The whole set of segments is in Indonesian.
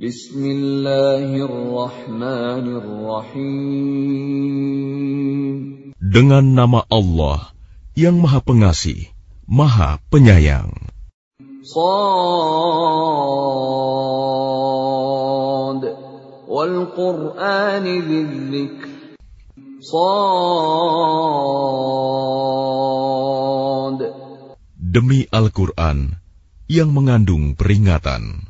Bismillahirrahmanirrahim. Dengan nama Allah yang Maha Pengasih, Maha Penyayang. Sad wal Qur'an. Sad Demi Al-Quran yang mengandung peringatan.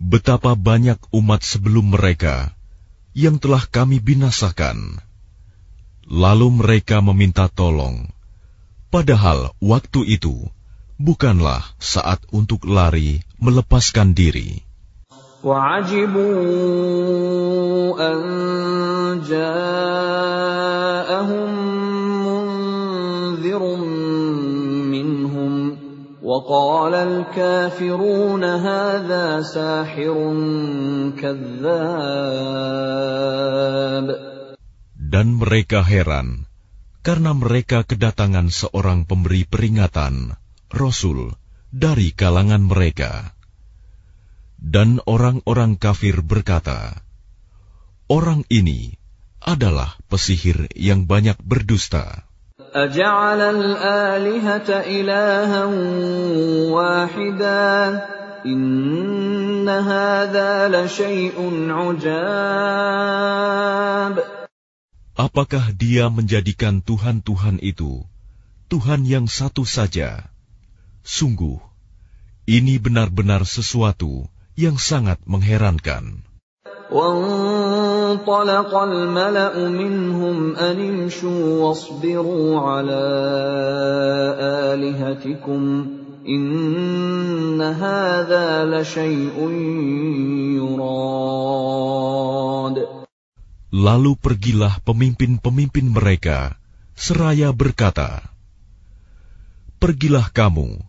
Betapa banyak umat sebelum mereka yang telah kami binasakan. Lalu mereka meminta tolong, padahal waktu itu bukanlah saat untuk lari melepaskan diri. وعجبوا أن جاءهم وقال الكافرون هذا ساحر كذاب Dan mereka heran karena mereka kedatangan seorang pemberi peringatan, Rasul, dari kalangan mereka. Dan orang-orang kafir berkata, Orang ini adalah pesihir yang banyak berdusta. أجعل الآلهة إلها واحدا إن هذا لشيء عجاب Apakah dia menjadikan Tuhan-Tuhan itu Tuhan yang satu saja? Sungguh, ini benar-benar sesuatu yang sangat mengherankan. وانطلق الملأ منهم أن امشوا واصبروا على آلهتكم إن هذا لشيء يراد Lalu pergilah pemimpin-pemimpin mereka, seraya berkata, Pergilah kamu,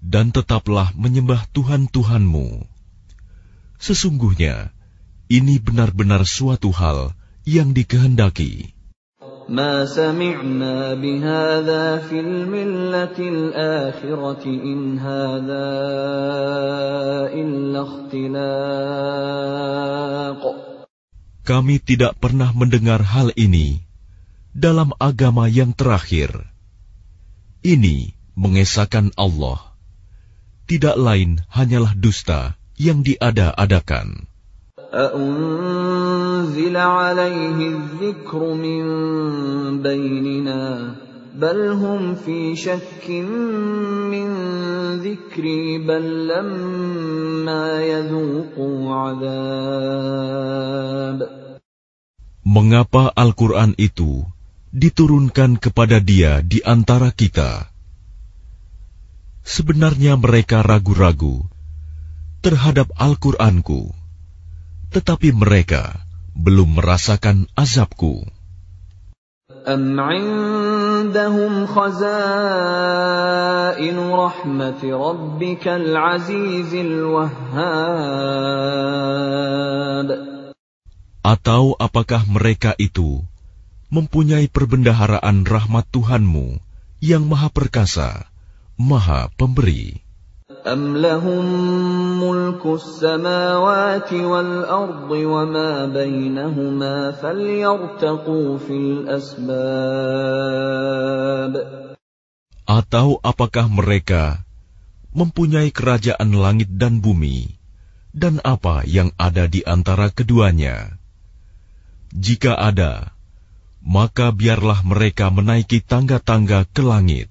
dan tetaplah menyembah Tuhan-Tuhanmu. Sesungguhnya, ini benar-benar suatu hal yang dikehendaki. ما سمعنا بهذا في الملة الآخرة إن هذا إلا اختلاق Kami tidak pernah mendengar hal ini dalam agama yang terakhir. Ini mengesahkan Allah. Tidak lain hanyalah dusta yang diada-adakan. أأنزل عليه الذكر من بيننا بل هم في شك من ذكري بل لما يذوقوا عذاب Mengapa Al-Quran itu diturunkan kepada dia di antara kita? Sebenarnya mereka ragu-ragu terhadap Al-Quranku, tetapi mereka belum merasakan azabku. أم عندهم خزائن رحمة ربك العزيز الوهاب Atau apakah mereka itu mempunyai perbendaharaan rahmat Tuhanmu yang maha perkasa, maha pemberi? أم لهم ملك السماوات والأرض وما بينهما فليرتقوا في الأسباب Atau apakah mereka mempunyai kerajaan langit dan bumi, dan apa yang ada di antara keduanya? Jika ada, maka biarlah mereka menaiki tangga-tangga ke langit.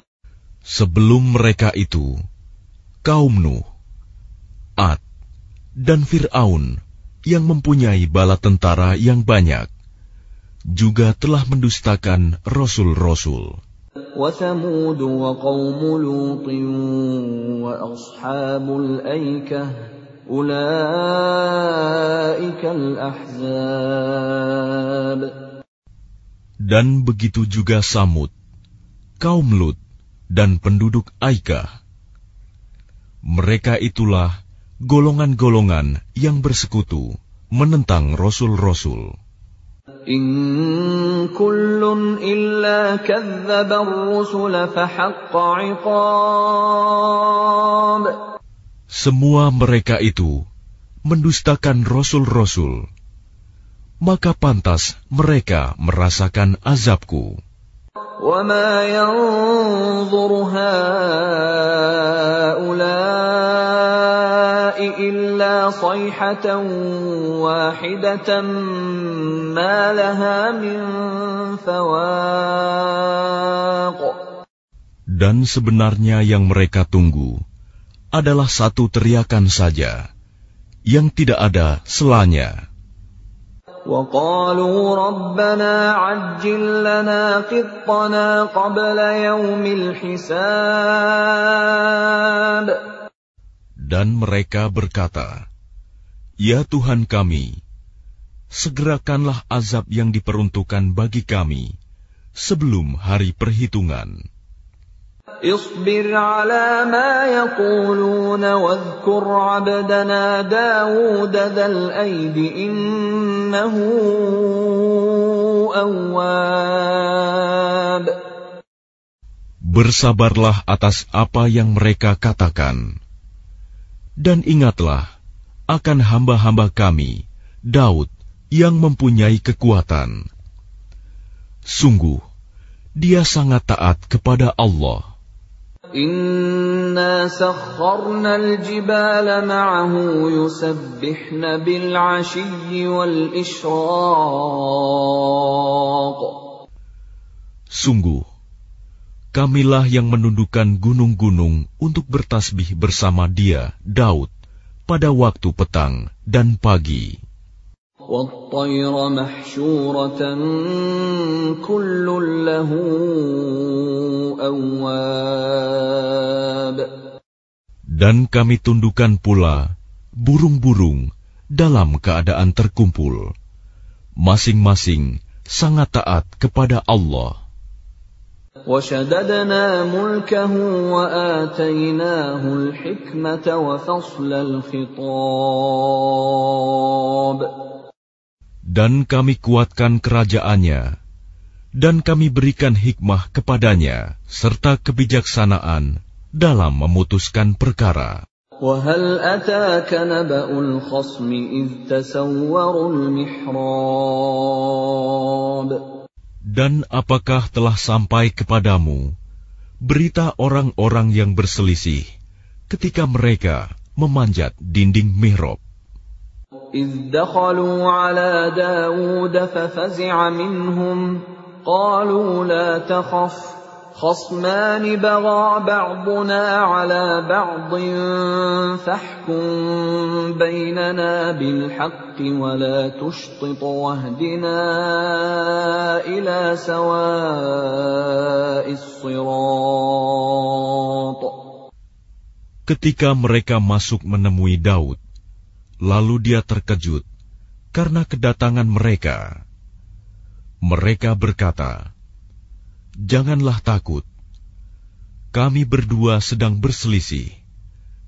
Sebelum mereka itu, kaum Nuh, Ad, dan Fir'aun yang mempunyai bala tentara yang banyak, juga telah mendustakan rasul-rasul. وثمود وقوم لوط وأصحاب الأيكة أولئك الأحزاب Dan begitu juga Samud, kaum Lut, dan penduduk Aika. Mereka itulah golongan-golongan yang bersekutu menentang rasul-rasul. Semua mereka itu mendustakan rasul-rasul. Maka pantas mereka merasakan azabku. وما ينظر هؤلاء إلا صيحة واحدة ما لها من فواق Dan sebenarnya yang mereka tunggu adalah satu teriakan saja, yang tidak ada selanya. وقالوا ربنا عجل لنا قطنا قبل يوم الحساب Dan mereka berkata, Ya Tuhan kami, segerakanlah azab yang diperuntukkan bagi kami sebelum hari perhitungan. اصبر على ما يقولون واذكر عبدنا داود ذا الأيد إنه أواب Bersabarlah atas apa yang mereka katakan. Dan ingatlah akan hamba-hamba kami, Daud, yang mempunyai kekuatan. Sungguh, dia sangat taat kepada Allah. Inna sakharna al-jibala ma'ahu yusabbihna bil-ashiyyi wal-ishraq. Sungguh, kamilah yang menundukkan gunung-gunung untuk bertasbih bersama dia, Daud, pada waktu petang dan pagi. والطير محشورة كل له أواب Dan kami tundukkan pula burung-burung dalam keadaan terkumpul. Masing-masing sangat taat kepada Allah. وشددنا ملكه وآتيناه الحكمة وفصل الخطاب dan kami kuatkan kerajaannya, dan kami berikan hikmah kepadanya serta kebijaksanaan dalam memutuskan perkara. Dan apakah telah sampai kepadamu berita orang-orang yang berselisih ketika mereka memanjat dinding mihrab? إذ دخلوا على داود ففزع منهم. قالوا لا تخف خصمان بغى بعضنا على بعض فاحكم بيننا بالحق ولا تشطط واهدنا إلى سواء الصراط. Ketika mereka masuk menemui Daud, lalu dia terkejut karena kedatangan mereka. Mereka berkata, "Janganlah takut, kami berdua sedang berselisih.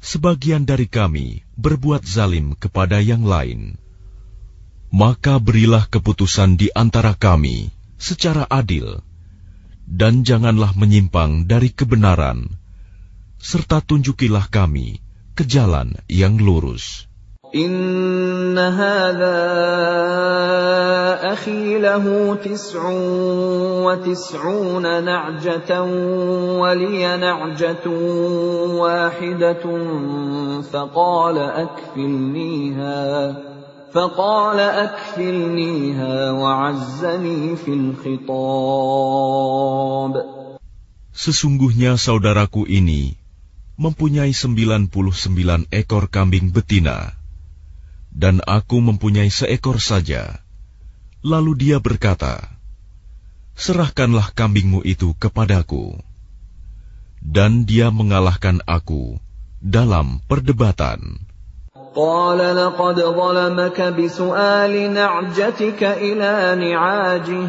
Sebagian dari kami berbuat zalim kepada yang lain. Maka berilah keputusan di antara kami secara adil, dan janganlah menyimpang dari kebenaran, serta tunjukilah kami ke jalan yang lurus." إن هذا أخي له تسع وتسعون نعجة ولي نعجة واحدة فقال أكفلنيها فقال أكفلنيها وعزني في الخطاب Sesungguhnya saudaraku ini mempunyai sembilan puluh sembilan ekor kambing betina, dan aku mempunyai seekor saja. Lalu dia berkata, Serahkanlah kambingmu itu kepadaku. Dan dia mengalahkan aku dalam perdebatan. قال لقد ظلمك بسؤال نعجتك إلى نعاجه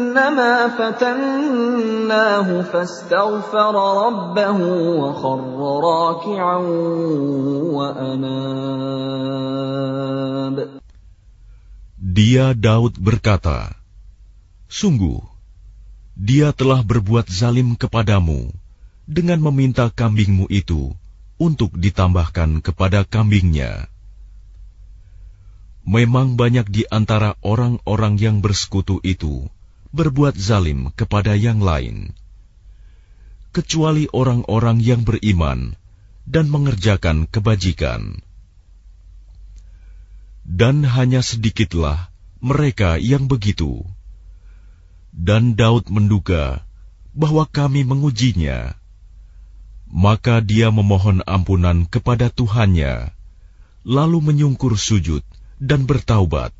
أنما فتناه فاستغفر ربه وخر راكعا وأناب Dia Daud berkata, Sungguh, dia telah berbuat zalim kepadamu dengan meminta kambingmu itu untuk ditambahkan kepada kambingnya. Memang banyak di antara orang-orang yang bersekutu itu berbuat zalim kepada yang lain, kecuali orang-orang yang beriman dan mengerjakan kebajikan. Dan hanya sedikitlah mereka yang begitu. Dan Daud menduga bahwa kami mengujinya. Maka dia memohon ampunan kepada Tuhannya, lalu menyungkur sujud dan bertaubat.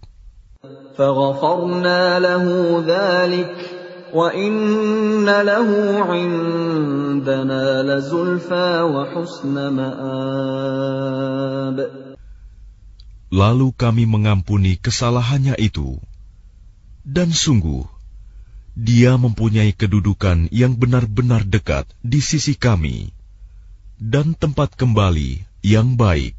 فغفرنا له ذلك وإن له عندنا لزلفى وحسن مآب Lalu kami mengampuni kesalahannya itu. Dan sungguh, dia mempunyai kedudukan yang benar-benar dekat di sisi kami, dan tempat kembali yang baik.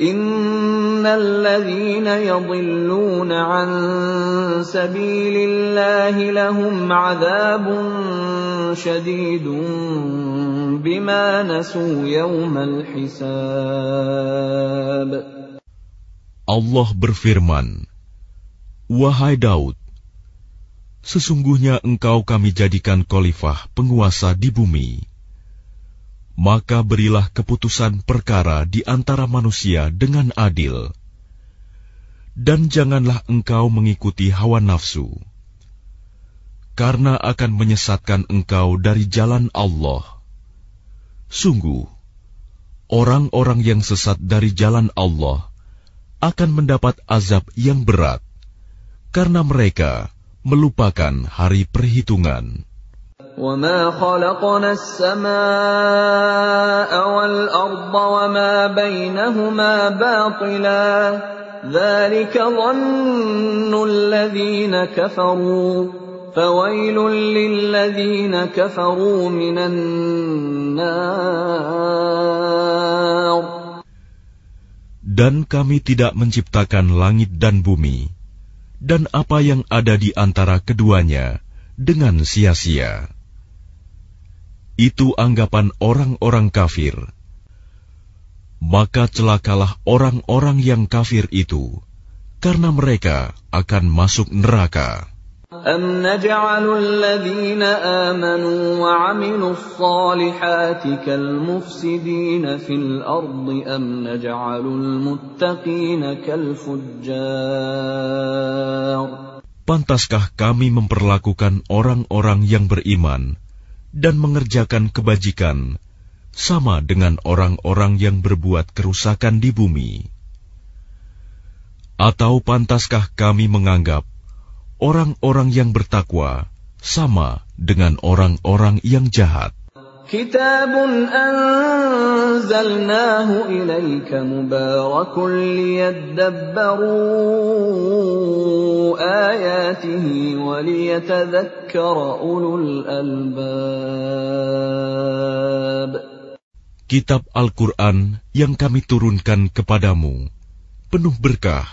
إن الذين يضلون عن سبيل الله لهم عذاب شديد بما نسوا يوم الحساب Allah berfirman, Wahai Daud, sesungguhnya engkau kami jadikan khalifah penguasa di bumi. Maka berilah keputusan perkara di antara manusia dengan adil. Dan janganlah engkau mengikuti hawa nafsu, karena akan menyesatkan engkau dari jalan Allah. Sungguh, orang-orang yang sesat dari jalan Allah akan mendapat azab yang berat karena mereka melupakan hari perhitungan. وما خلقنا السماء والأرض وما بينهما باطلا ذلك ظن الذين كفروا فويل للذين كفروا من النار Dan kami tidak menciptakan langit dan bumi, dan apa yang ada di antara keduanya dengan sia-sia. Itu anggapan orang-orang kafir. Maka celakalah orang-orang yang kafir itu, karena mereka akan masuk neraka. أم نجعل الذين آمنوا وعملوا الصالحات كالمفسدين في الأرض أم نجعل المتقين كالفجار Pantaskah kami memperlakukan orang-orang yang beriman dan mengerjakan kebajikan sama dengan orang-orang yang berbuat kerusakan di bumi? Atau pantaskah kami menganggap orang-orang yang bertakwa sama dengan orang-orang yang jahat? كتاب أنزلناه إليك مبارك ليدبروا آياته وليتذكر أولو الألباب Kitab Al-Quran yang kami turunkan kepadamu penuh berkah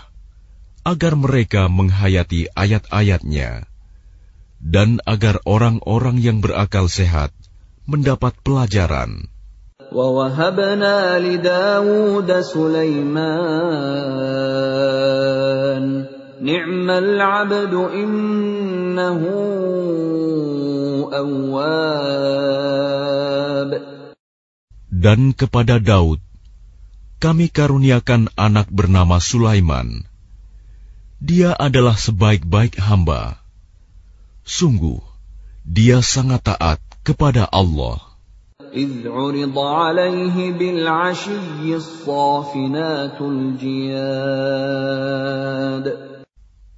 agar mereka menghayati ayat-ayatnya dan agar orang-orang yang berakal sehat mendapat pelajaran. ووهبنا لداود سليمان نعم العبد إنه أواب Dan kepada Daud, kami karuniakan anak bernama Sulaiman. Dia adalah sebaik-baik hamba. Sungguh, dia sangat taat kepada Allah. إذ عرض عليه بالعشي الصافنات الجياد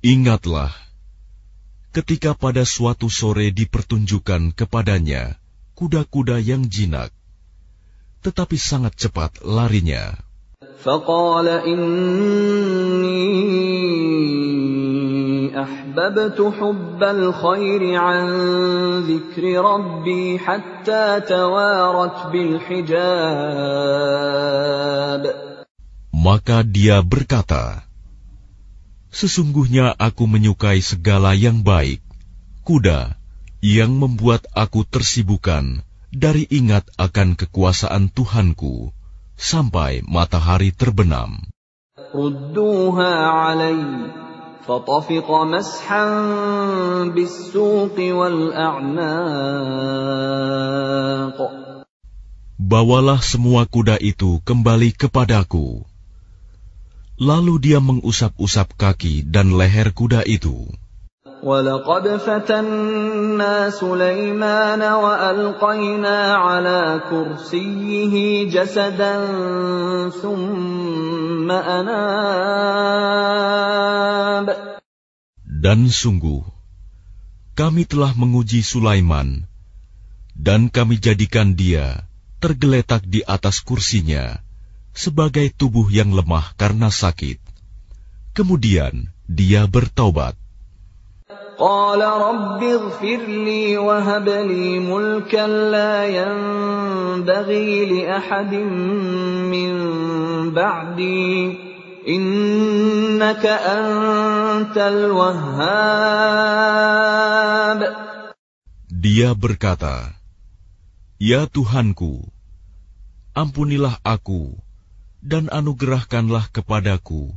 Ingatlah, ketika pada suatu sore dipertunjukkan kepadanya kuda-kuda yang jinak, tetapi sangat cepat larinya. فقال إني أحببت حب الخير عن ذكر ربي حتى توارت بالحجاب Maka dia berkata, Sesungguhnya aku menyukai segala yang baik, kuda yang membuat aku tersibukan dari ingat akan kekuasaan Tuhanku sampai matahari terbenam. ردوها علي فطفق مسحا بالسوق والأعناق Bawalah semua kuda itu kembali kepadaku. Lalu dia mengusap-usap kaki dan leher kuda itu. ولقد فتنا سليمان وألقينا على كرسيه جسدا ثم أناب Dan sungguh, kami telah menguji Sulaiman, dan kami jadikan dia tergeletak di atas kursinya sebagai tubuh yang lemah karena sakit. Kemudian dia bertaubat. قال رب اغفر لي وهب لي ملكا لا ينبغي لأحد من بعدي إنك أنت الوهاب Dia berkata, Ya Tuhanku, ampunilah aku dan anugerahkanlah kepadaku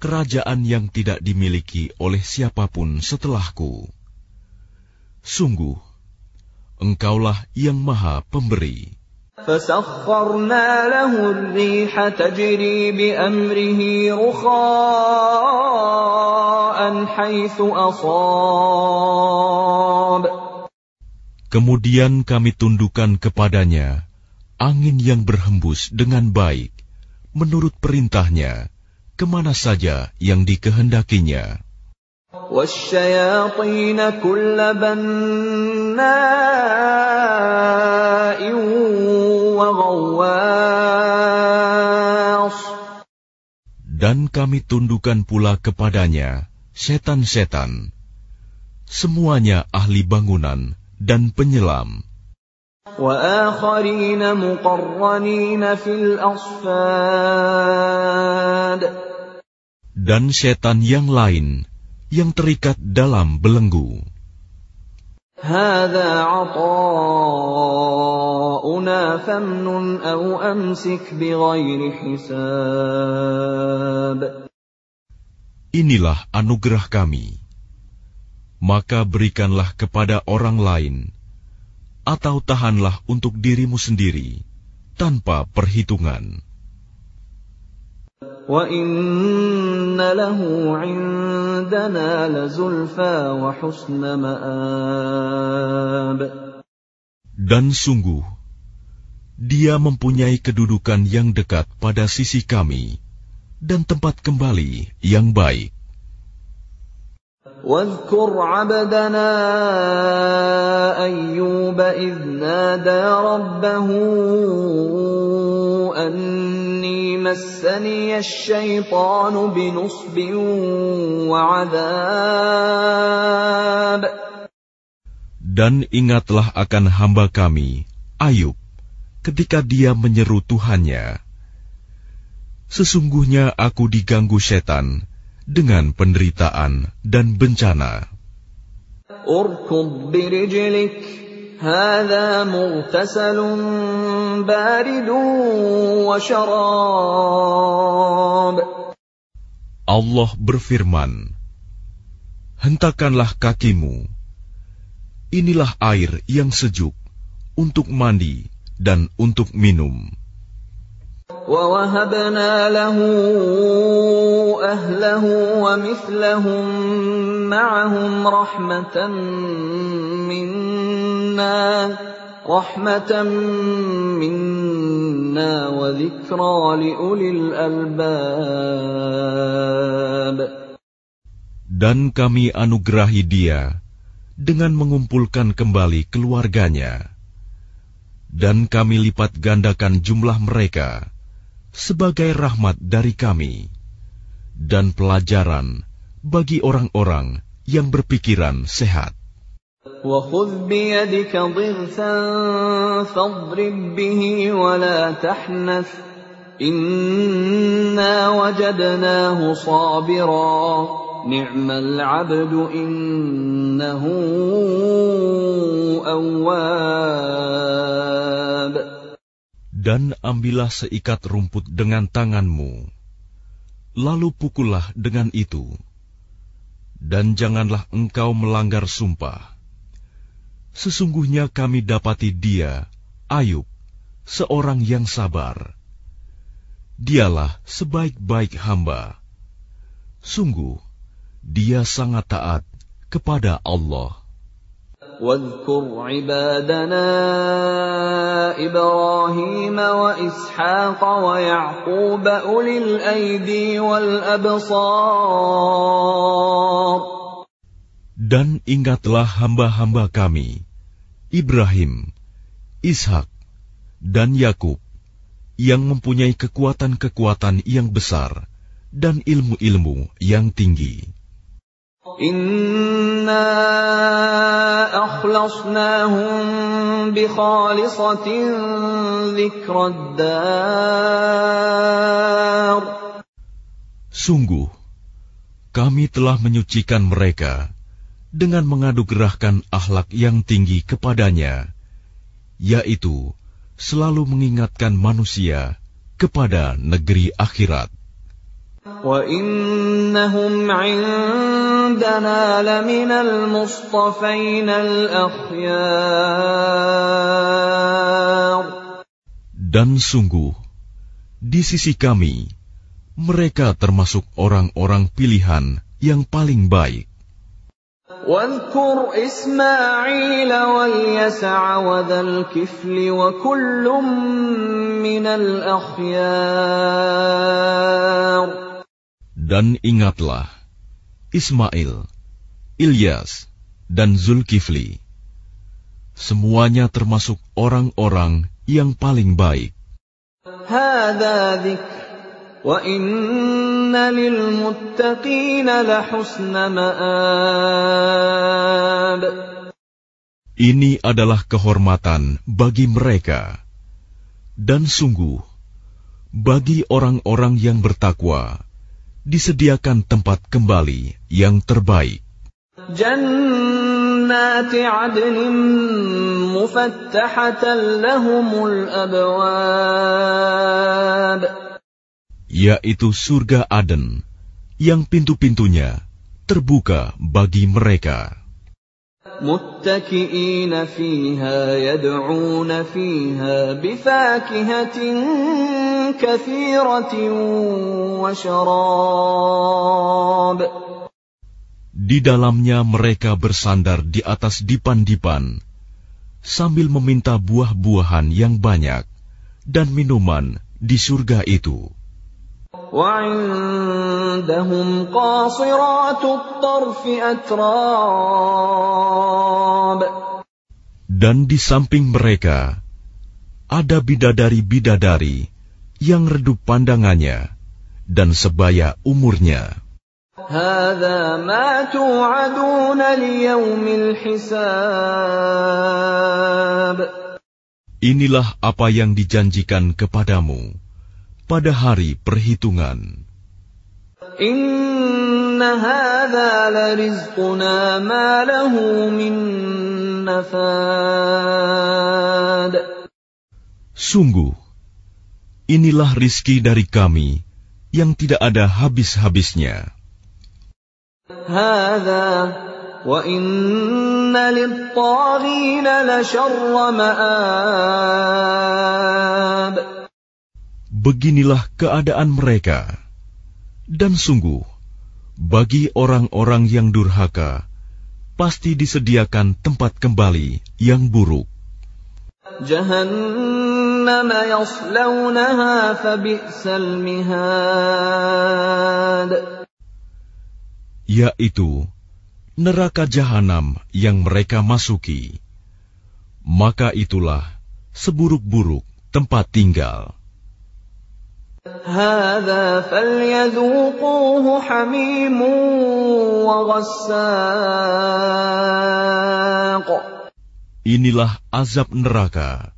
kerajaan yang tidak dimiliki oleh siapapun setelahku. Sungguh, Engkaulah yang Maha Pemberi. فسخرنا له الريح تجري بأمره رخاء حيث أصاب Kemudian kami tundukkan kepadanya angin yang berhembus dengan baik, menurut perintahnya, kemana saja yang dikehendakinya. والشياطين كل بناء وغواص Dan kami tundukkan pula kepadanya setan-setan, semuanya ahli bangunan dan penyelam, وآخرين مقرنين في الأصفاد dan setan yang lain yang terikat dalam belenggu. هذا عطاؤنا فامنن أو أمسك بغير حساب Inilah anugerah kami. Maka berikanlah kepada orang lain, atau tahanlah untuk dirimu sendiri, tanpa perhitungan. وإن له عندنا لزلفى وحسن مآب Dan sungguh, dia mempunyai kedudukan yang dekat pada sisi kami, dan tempat kembali yang baik. واذكر عبدنا أيوب إذ نادى ربه أني مسني الشيطان بنصب وعذاب Dan ingatlah akan hamba kami, Ayub, ketika dia menyeru Tuhannya. Sesungguhnya aku diganggu setan dengan penderitaan dan bencana. اركض برجلك هذا مغتسل بارد وشراب Allah berfirman, Hentakanlah kakimu. Inilah air yang sejuk untuk mandi dan untuk minum. ووهبنا له اهله ومثلهم معهم رحمه منا رحمه منا وذكرى لاولي الالباب Dan kami anugerahi dia dengan mengumpulkan kembali keluarganya. Dan kami lipat gandakan jumlah mereka sebagai rahmat dari kami dan pelajaran bagi orang-orang yang berpikiran sehat. وخذ بيدك ضغثا فاضرب به ولا تحنث إنا وجدناه صابرا نعم العبد إنه أواب dan ambillah seikat rumput dengan tanganmu, lalu pukullah dengan itu, dan janganlah engkau melanggar sumpah. Sesungguhnya kami dapati dia, Ayub, seorang yang sabar. Dialah sebaik-baik hamba. Sungguh, dia sangat taat kepada Allah. واذكر عبادنا إبراهيم وإسحاق ويعقوب أولي الأيدي والأبصار Dan ingatlah hamba-hamba kami, Ibrahim, Ishak, dan Yakub, yang mempunyai kekuatan-kekuatan yang besar dan ilmu-ilmu yang tinggi. Inna akhlasnahum zikraddar. Sungguh, kami telah menyucikan mereka dengan mengadu gerahkan ahlak yang tinggi kepadanya, yaitu selalu mengingatkan manusia kepada negeri akhirat. وإنهم عندنا لمن المصطفين الأخيار Dan sungguh, di sisi kami, mereka termasuk orang-orang pilihan yang paling baik. واذكر إسماعيل واليسع وذا الكفل وكل من الأخيار Dan ingatlah, Ismail, Ilyas, dan Zulkifli. Semuanya termasuk orang-orang yang paling baik. Ini adalah kehormatan bagi mereka. Dan sungguh, bagi orang-orang yang bertakwa, disediakan tempat kembali yang terbaik. جنات عدن مفتحة لهم الأبواب Yaitu surga Aden, yang pintu-pintunya terbuka bagi mereka. متكئين فيها يدعون فيها بفاكهة كثيرة وشراب Di dalamnya mereka bersandar di atas dipan-dipan, sambil meminta buah-buahan yang banyak dan minuman di surga itu. وعندهم قاصرات الطرف أتراب Dan di samping mereka ada bidadari-bidadari yang redup pandangannya dan sebaya umurnya. هذا ما توعدون ليوم الحساب Inilah apa yang dijanjikan kepadamu pada hari perhitungan. Sungguh, inilah rizki dari kami yang tidak ada habis-habisnya beginilah keadaan mereka. Dan sungguh, bagi orang-orang yang durhaka, pasti disediakan tempat kembali yang buruk. Yaitu neraka jahanam yang mereka masuki. Maka itulah seburuk-buruk tempat tinggal. هذا فليذوقوه حميم وغساق Inilah azab neraka.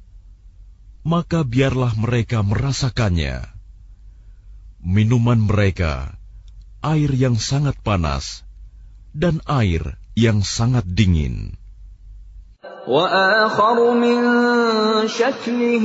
Maka biarlah mereka merasakannya. Minuman mereka, air yang sangat panas, dan air yang sangat dingin. وآخر من شكله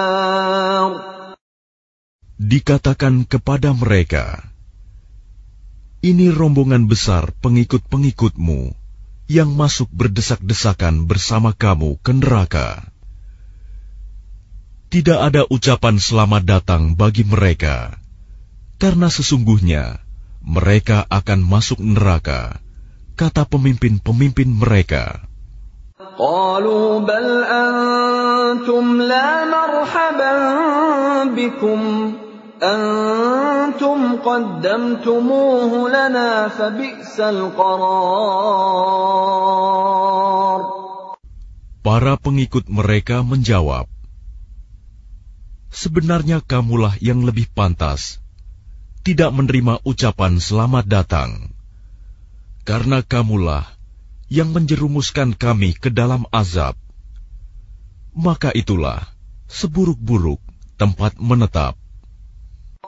Dikatakan kepada mereka, Ini rombongan besar pengikut-pengikutmu yang masuk berdesak-desakan bersama kamu ke neraka. Tidak ada ucapan selamat datang bagi mereka, karena sesungguhnya mereka akan masuk neraka, kata pemimpin-pemimpin mereka. قالوا بل أنتم لا مرحبا بكم أنتم قدمتموه لنا فبئس القرار Para pengikut mereka menjawab, Sebenarnya kamulah yang lebih pantas, tidak menerima ucapan selamat datang. Karena kamulah yang menjerumuskan kami ke dalam azab. Maka itulah seburuk-buruk tempat menetap.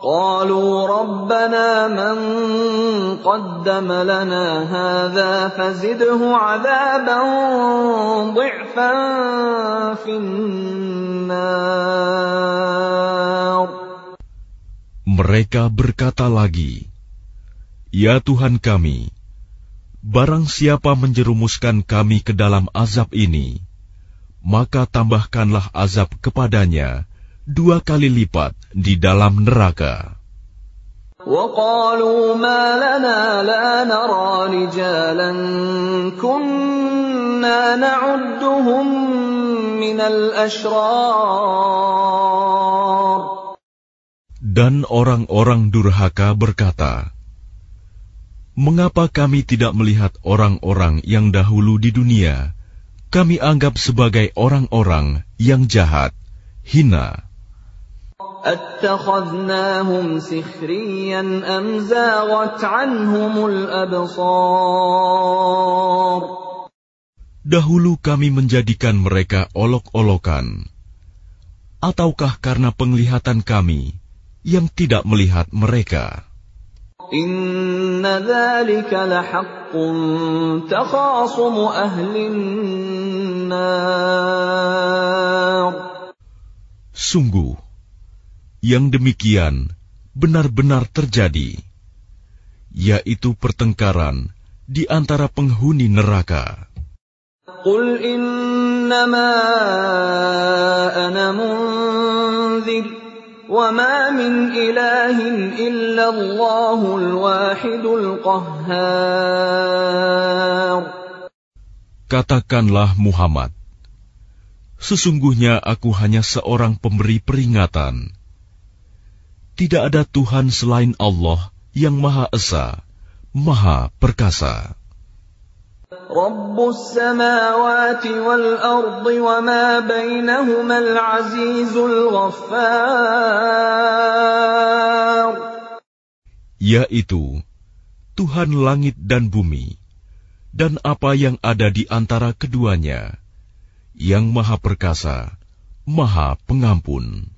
قالوا ربنا من قدم لنا هذا فزده عذابا ضعفا في النار Mereka berkata lagi, Ya Tuhan kami, barang siapa menjerumuskan kami ke dalam azab ini, maka tambahkanlah azab kepadanya dua kali lipat di dalam neraka. وقالوا ما لنا لا نرى رجالا كنا نعدهم من الأشرار Dan orang-orang durhaka berkata, Mengapa kami tidak melihat orang-orang yang dahulu di dunia, kami anggap sebagai orang-orang yang jahat, hina, أتخذناهم سخريا أم زاغت عنهم الأبصار Dahulu kami menjadikan mereka olok-olokan, ataukah karena penglihatan kami yang tidak melihat mereka? إن ذلك لحق تخاصم أهل النار Sungguh, yang demikian benar-benar terjadi, yaitu pertengkaran di antara penghuni neraka. Qul innama ana munzir wa ma min ilahin illa Allahul wahidul qahhar. Katakanlah Muhammad, sesungguhnya aku hanya seorang pemberi peringatan Tidak ada Tuhan selain Allah yang Maha Esa, Maha Perkasa. رب السماوات والأرض وما بينهما العزيز الغفار Yaitu Tuhan langit dan bumi, dan apa yang ada di antara keduanya, yang Maha Perkasa, Maha Pengampun.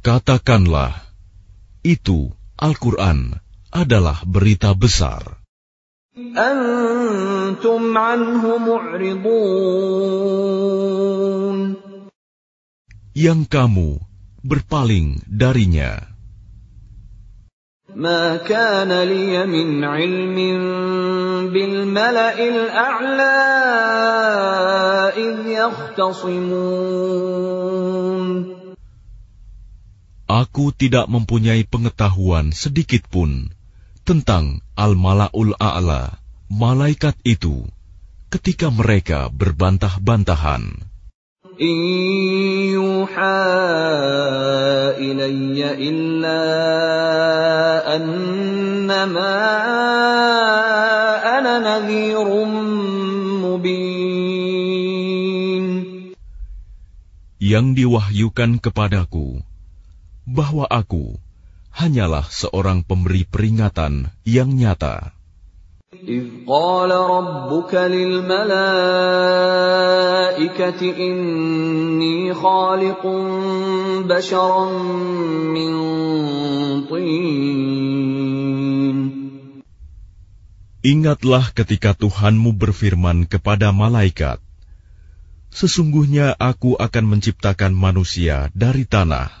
Katakanlah, itu Al-Quran adalah berita besar. Yang kamu berpaling darinya. ما كان لي من علم بالملأ الأعلى إذ يختصمون Aku tidak mempunyai pengetahuan sedikit pun tentang Al-Mala'ul A'la, malaikat itu, ketika mereka berbantah-bantahan. إن يوحى إلي إلا أنما أنا نذير مبين Yang diwahyukan kepadaku, bahwa aku hanyalah seorang pemberi peringatan yang nyata. إذ قال ربك للملائكة إني خالق بشرا من طين Ingatlah ketika Tuhanmu berfirman kepada malaikat, Sesungguhnya aku akan menciptakan manusia dari tanah.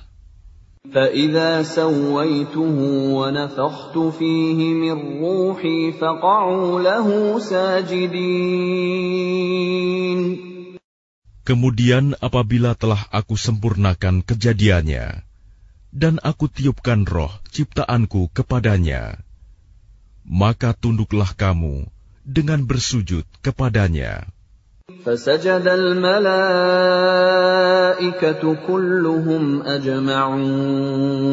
فإذا سويته ونفخت فيه من روحي فقعوا له ساجدين Kemudian apabila telah aku sempurnakan kejadiannya, dan aku tiupkan roh ciptaanku kepadanya, maka tunduklah kamu dengan bersujud kepadanya. فسجد الملائكة كلهم أجمعون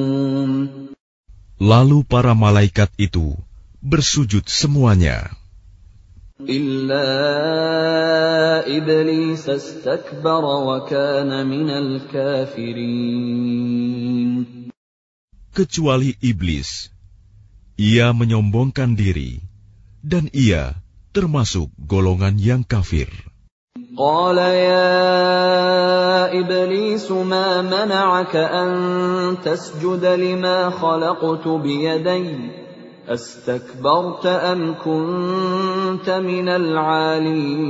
Lalu para malaikat itu bersujud semuanya, إلا إبليس استكبر وكان من الكافرين kecuali iblis. Ia menyombongkan diri, dan ia termasuk golongan yang kafir. قال يا إبليس ما منعك أن تسجد لما خلقت بيدي أستكبرت أم كنت من العالين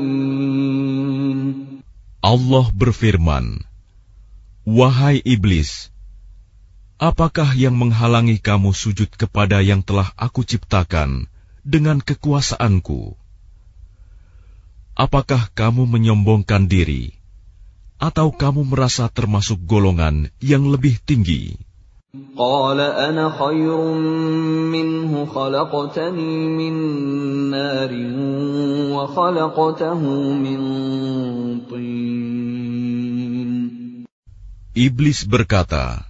Allah berfirman, Wahai iblis, apakah yang menghalangi kamu sujud kepada yang telah aku ciptakan dengan kekuasaanku? Apakah kamu menyombongkan diri, atau kamu merasa termasuk golongan yang lebih tinggi? قال أنا خير منه خلقتني من نار وخلقته من طين Iblis berkata,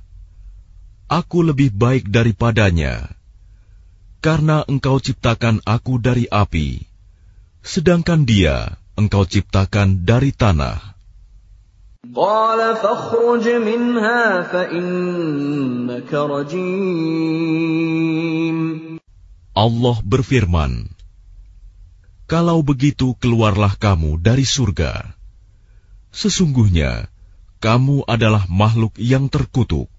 Aku lebih baik daripadanya, karena engkau ciptakan aku dari api, sedangkan dia engkau ciptakan dari tanah. Allah berfirman, Kalau begitu keluarlah kamu dari surga. Sesungguhnya, kamu adalah makhluk yang terkutuk.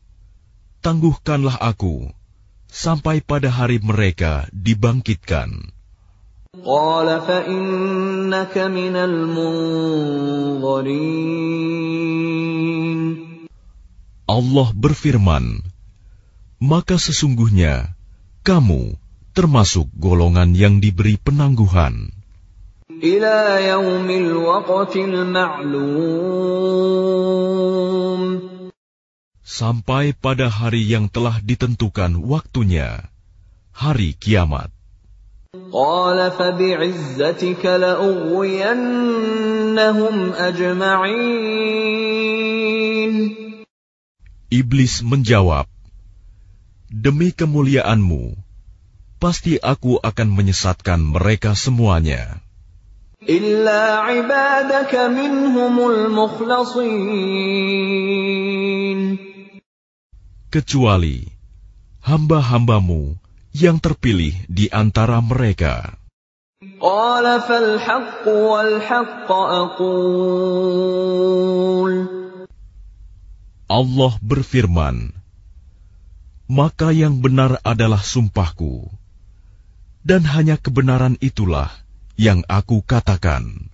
tangguhkanlah aku sampai pada hari mereka dibangkitkan. قال فإنك من المنظرين Allah berfirman, maka sesungguhnya kamu termasuk golongan yang diberi penangguhan. إلى يوم الوقت المعلوم Sampai pada hari yang telah ditentukan waktunya, hari kiamat. قال فبعزتك لأغوينهم أجمعين Iblis menjawab, Demi kemuliaanmu, pasti aku akan menyesatkan mereka semuanya. إلا عبادك منهم المخلصين kecuali hamba-hambamu yang terpilih di antara mereka. Allah berfirman, Maka yang benar adalah sumpahku, dan hanya kebenaran itulah yang aku katakan.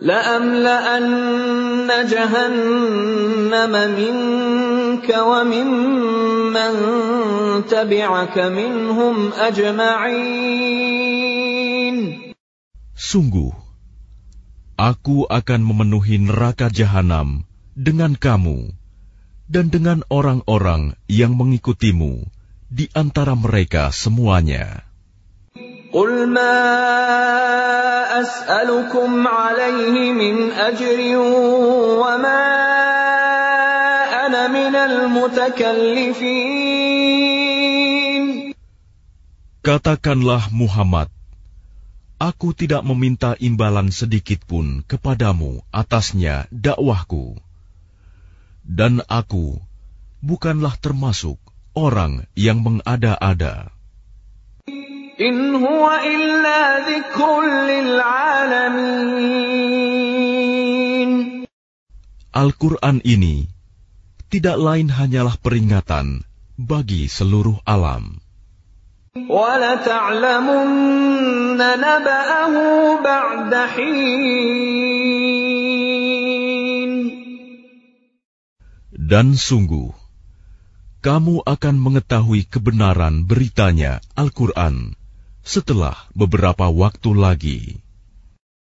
لأملأن جهنم منك وممن تبعك منهم أجمعين Sungguh, aku akan memenuhi neraka jahanam dengan kamu dan dengan orang-orang yang mengikutimu di antara mereka semuanya. قل ما أسألكم عليه من أجر وما أنا من المتكلفين Katakanlah Muhammad, aku tidak meminta imbalan sedikit pun kepadamu atasnya dakwahku. Dan aku bukanlah termasuk orang yang mengada-ada. In huwa illa lil. Al-Qur'an ini tidak lain hanyalah peringatan bagi seluruh alam. Dan sungguh, kamu akan mengetahui kebenaran beritanya Al-Quran setelah beberapa waktu lagi.